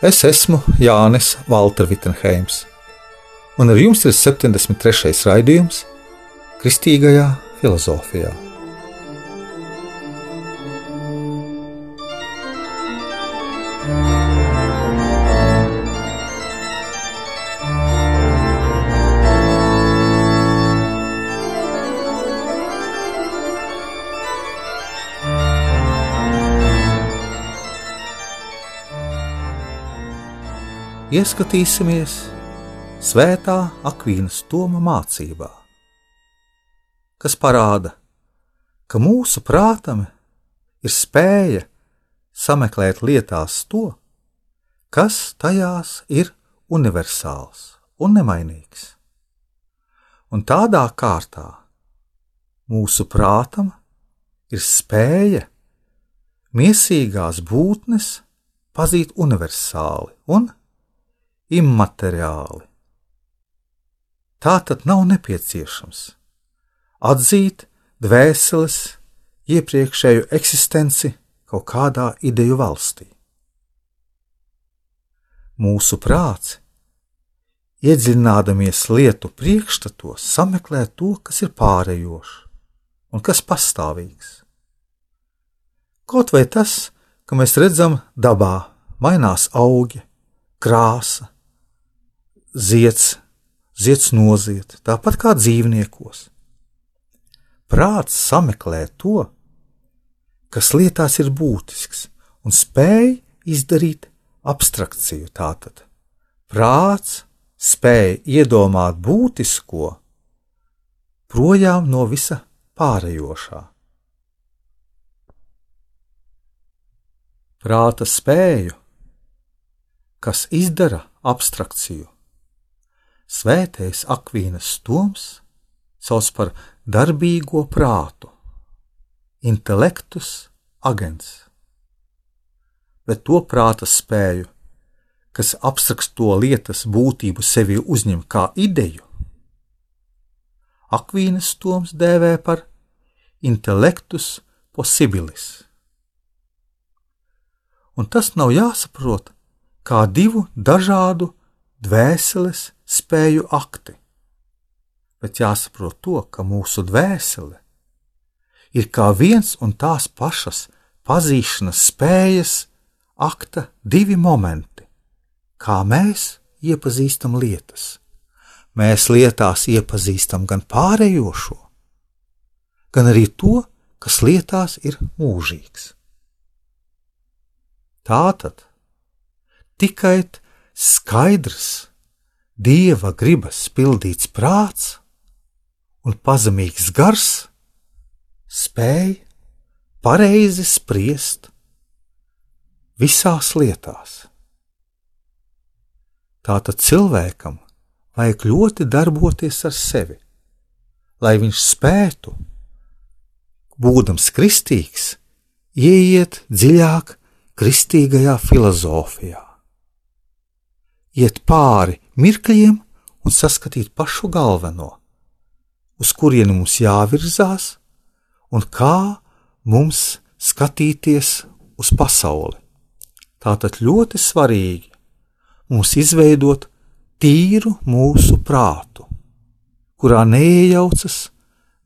Es esmu Jānis Valter Vitsenheims, un ar jums ir 73. raidījums Kristīgajā filozofijā. Ieskatīsimies Svētā Akvīnas Toma mācībā, kas parāda, ka mūsu prātam ir spēja sameklēt lietās to, kas tajās ir universāls un nemainīgs. Un tādā kārtā mūsu prātam ir spēja miesīgās būtnes pazīt universāli un immateriāli. Tā tad nav nepieciešams atzīt dvēseles iepriekšēju eksistenci kaut kādā ideju valstī. Mūsu prāts, iedziļināmies lietu priekšstatos, sameklē to, kas ir pārējošs un kas pastāvīgs. Kaut vai tas, ka mēs redzam dabā, mainās augi, krāsa, zieds, zieds noziet, tāpat kā dzīvniekos. Prāts sameklē to, kas lietās ir būtisks, un spēj izdarīt abstrakciju. Tātad prāts spēja iedomāt būtisko projām no visa pārējošā. Prāta spēju, kas izdara abstrakciju. Svētais Akvīnas Toms sauc par darbīgo prātu, intelektus agents, bet to prāta spēju, kas abstrakto lietas būtību sevi uzņem kā ideju, Akvīnas Toms dēvē par intelektus possibilis. Un tas nav jāsaprot kā divu dažādu dvēseles spēju akti. Bet jāsaprot to, ka mūsu dvēsele ir kā viens un tās pašas pazīšanas spējas akta divi momenti, kā mēs iepazīstam lietas. Mēs lietās iepazīstam gan pārējošo, gan arī to, kas lietās ir mūžīgs. Tātad tikai skaidrs, dieva gribas pildīts prāts un pazemīgs gars spēj pareizi spriest visās lietās. Tātad cilvēkam vajag ļoti darboties ar sevi, lai viņš spētu, būdams kristīgs, ieiet dziļāk kristīgajā filozofijā iet pāri mirkļiem un saskatīt pašu galveno, uz kurieni mums jāvirzās un kā mums skatīties uz pasauli. Tātad ļoti svarīgi mums izveidot tīru mūsu prātu, kurā neiejaucas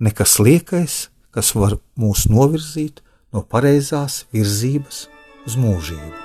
nekas liekais, kas var mūs novirzīt no pareizās virzības uz mūžību.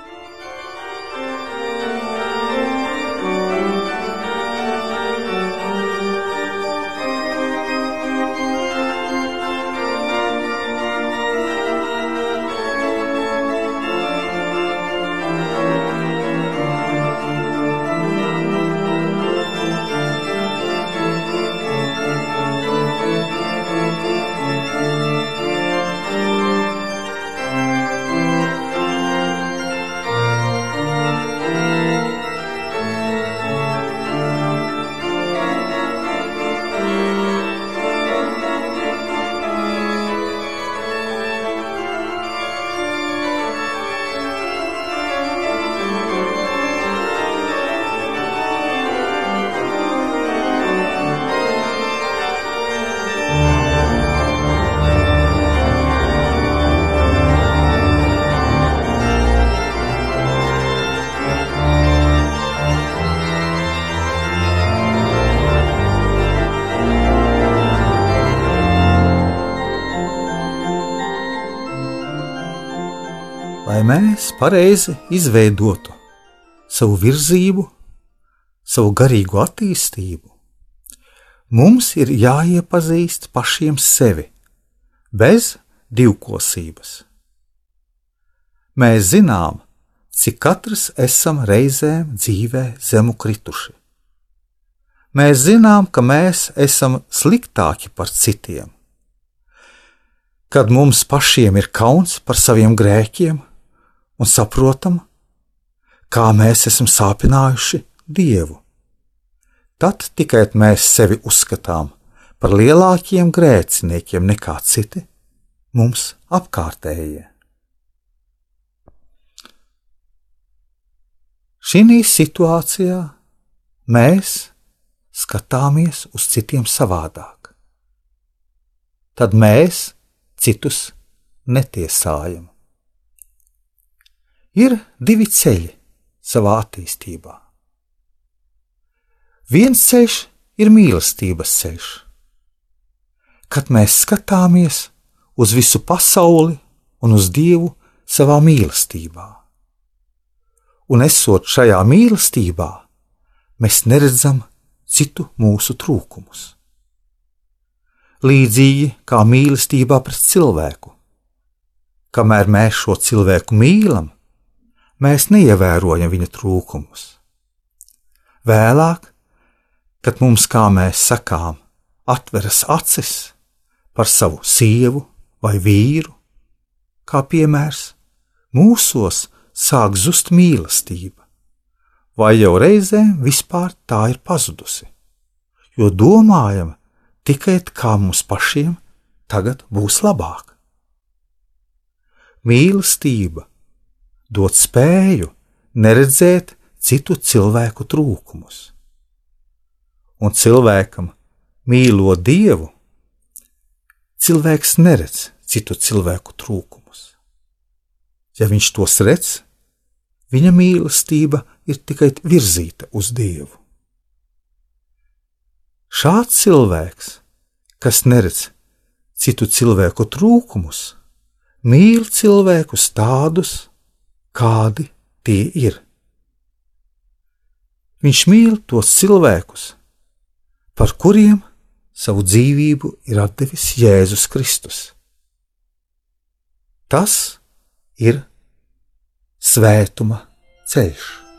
Mēs pareizi izveidotu savu virzību, savu garīgo attīstību, mums ir jāiepazīst pašiem sevi, bez divkosības. Mēs zinām, cik katrs esam reizēm dzīvē zemu krituši. Mēs zinām, ka mēs esam sliktāki par citiem. Kad mums pašiem ir kauns par saviem grēkiem un saprotam, kā mēs esam sāpinājuši Dievu, tad tikai mēs sevi uzskatām par lielākiem grēciniekiem nekā citi mums apkārtējie. Šī situācijā mēs skatāmies uz citiem savādāk. Tad mēs citus netiesājam. Ir divi ceļi savā attīstībā. Viens ceļš ir mīlestības ceļš, kad mēs skatāmies uz visu pasauli un uz Dievu savā mīlestībā. Un esot šajā mīlestībā, mēs neredzam citu mūsu trūkumus. Līdzīgi kā mīlestībā pret cilvēku. Kamēr mēs šo cilvēku mīlam, mēs neievērojam viņa trūkumus. Vēlāk, kad mums, kā mēs sakām, atveras acis par savu sievu vai vīru, kā piemērs, mūsos sāk zust mīlestība, vai jau reizēm vispār tā ir pazudusi, jo domājam tikai kā mums pašiem tagad būs labāk. Mīlestība dod spēju neredzēt citu cilvēku trūkumus, un cilvēkam mīlot Dievu, cilvēks neredz citu cilvēku trūkumus. Ja viņš tos redz, viņa mīlestība ir tikai virzīta uz Dievu. Šāds cilvēks, kas neredz citu cilvēku trūkumus, mīl cilvēkus tādus, kādi tie ir. Viņš mīl tos cilvēkus, par kuriem savu dzīvību ir devis Jēzus Kristus. Tas ir svētuma ceļš.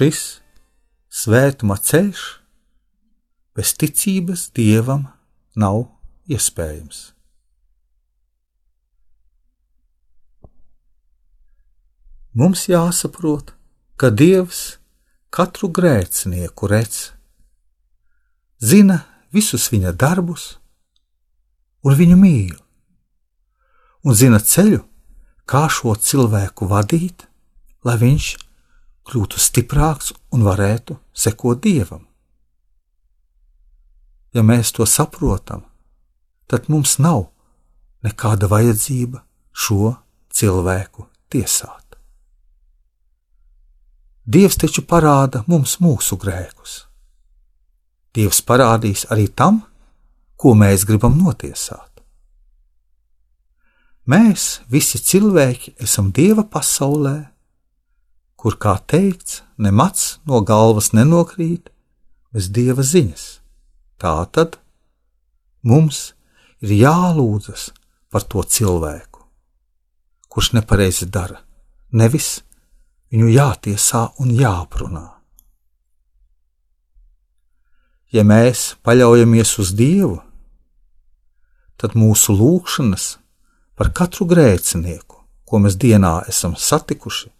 Šis svētuma ceļš bez ticības dievam nav iespējams. Mums jāsaprot, ka Dievs katru grēcinieku redz, zina visus viņa darbus un viņu mīl, un zina ceļu, kā šo cilvēku vadīt, lai viņš kļūtu stiprāks un varētu sekot dievam. Ja mēs to saprotam, tad mums nav nekāda vajadzība šo cilvēku tiesāt. Dievs taču parāda mums mūsu grēkus. Dievs parādīs arī tam, ko mēs gribam notiesāt. Mēs visi cilvēki esam Dieva pasaulē, kur, kā teikts, nemats no galvas nenokrīt bez dieva ziņas. Tā tad mums ir jālūdzas par to cilvēku, kurš nepareizi dara, nevis viņu jātiesā un jāaprunā. Ja mēs paļaujamies uz Dievu, tad mūsu lūgšanas par katru grēcinieku, ko mēs dienā esam satikuši,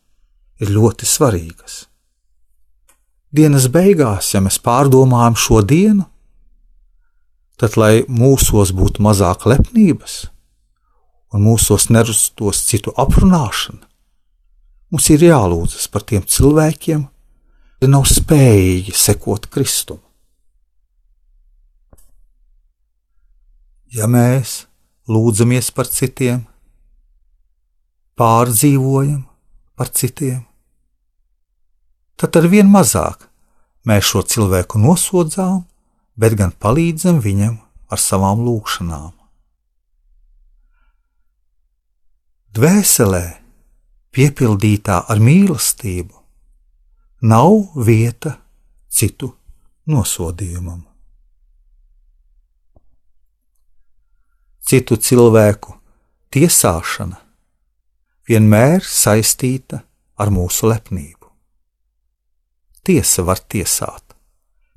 ir ļoti svarīgas. Dienas beigās, ja mēs pārdomājam šo dienu, tad lai mūsos būtu mazāk lepnības un mūsos nerastos citu aprunāšana, mums ir jālūdzas par tiem cilvēkiem, kuri nav spējīgi sekot Kristum. Ja mēs lūdzamies par citiem, pārdzīvojam par citiem, tad ar vien mazāk mēs šo cilvēku nosodzām, bet gan palīdzam viņam ar savām lūgšanām. Dvēselē, piepildītā ar mīlestību, nav vieta citu nosodījumam. Citu cilvēku tiesāšana vienmēr saistīta ar mūsu lepnību tiesa var tiesāt.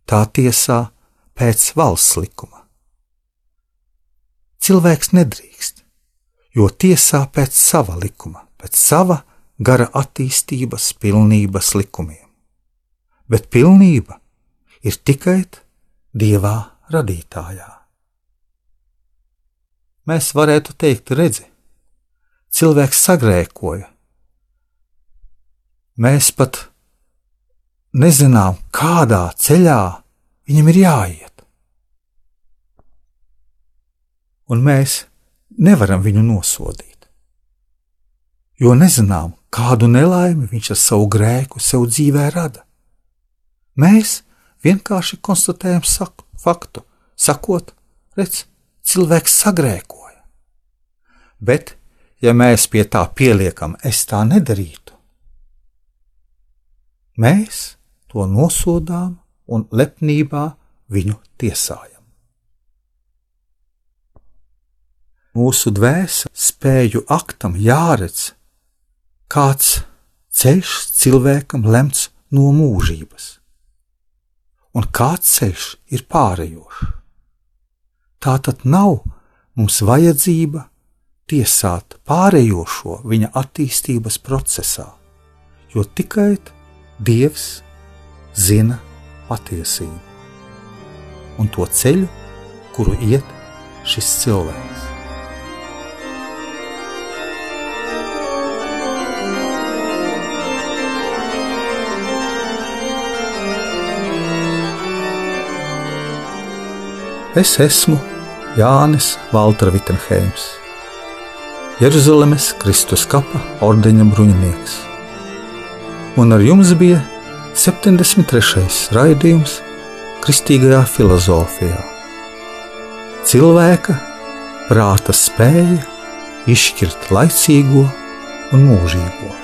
Tā tiesā pēc valsts likuma. Cilvēks nedrīkst, jo tiesā pēc sava likuma, pēc sava gara attīstības pilnības likumiem. Bet pilnība ir tikai Dievā radītājā. Mēs varētu teikt, redzi, cilvēks sagrēkoja. Mēs pat nezinām, kādā ceļā viņam ir jāiet. Un mēs nevaram viņu nosodīt, jo nezinām, kādu nelaimi viņš ar savu grēku sev dzīvē rada. Mēs vienkārši konstatējam saku, faktu, sakot, redz, cilvēks sagrēkoja. Bet, ja mēs pie tā pieliekam, es tā nedarītu, mēs to nosodām un lepnībā viņu tiesājam. Mūsu dvēsele spēju aktam jāredz, kāds ceļš cilvēkam lemts no mūžības, un kāds ceļš ir pārējošs. Tā tad nav mums vajadzība tiesāt pārējošo viņa attīstības procesā, jo tikai Dievs zina patiesību un to ceļu, kuru iet šis cilvēks. Es esmu Jānis Valtra Vitsenheims, Jeruzalemes Kristus kapa ordeņa bruņinieks, un ar jums bija 73. raidījums Kristīgajā filozofijā. Cilvēka prāta spēja izšķirt laicīgo un mūžīgo.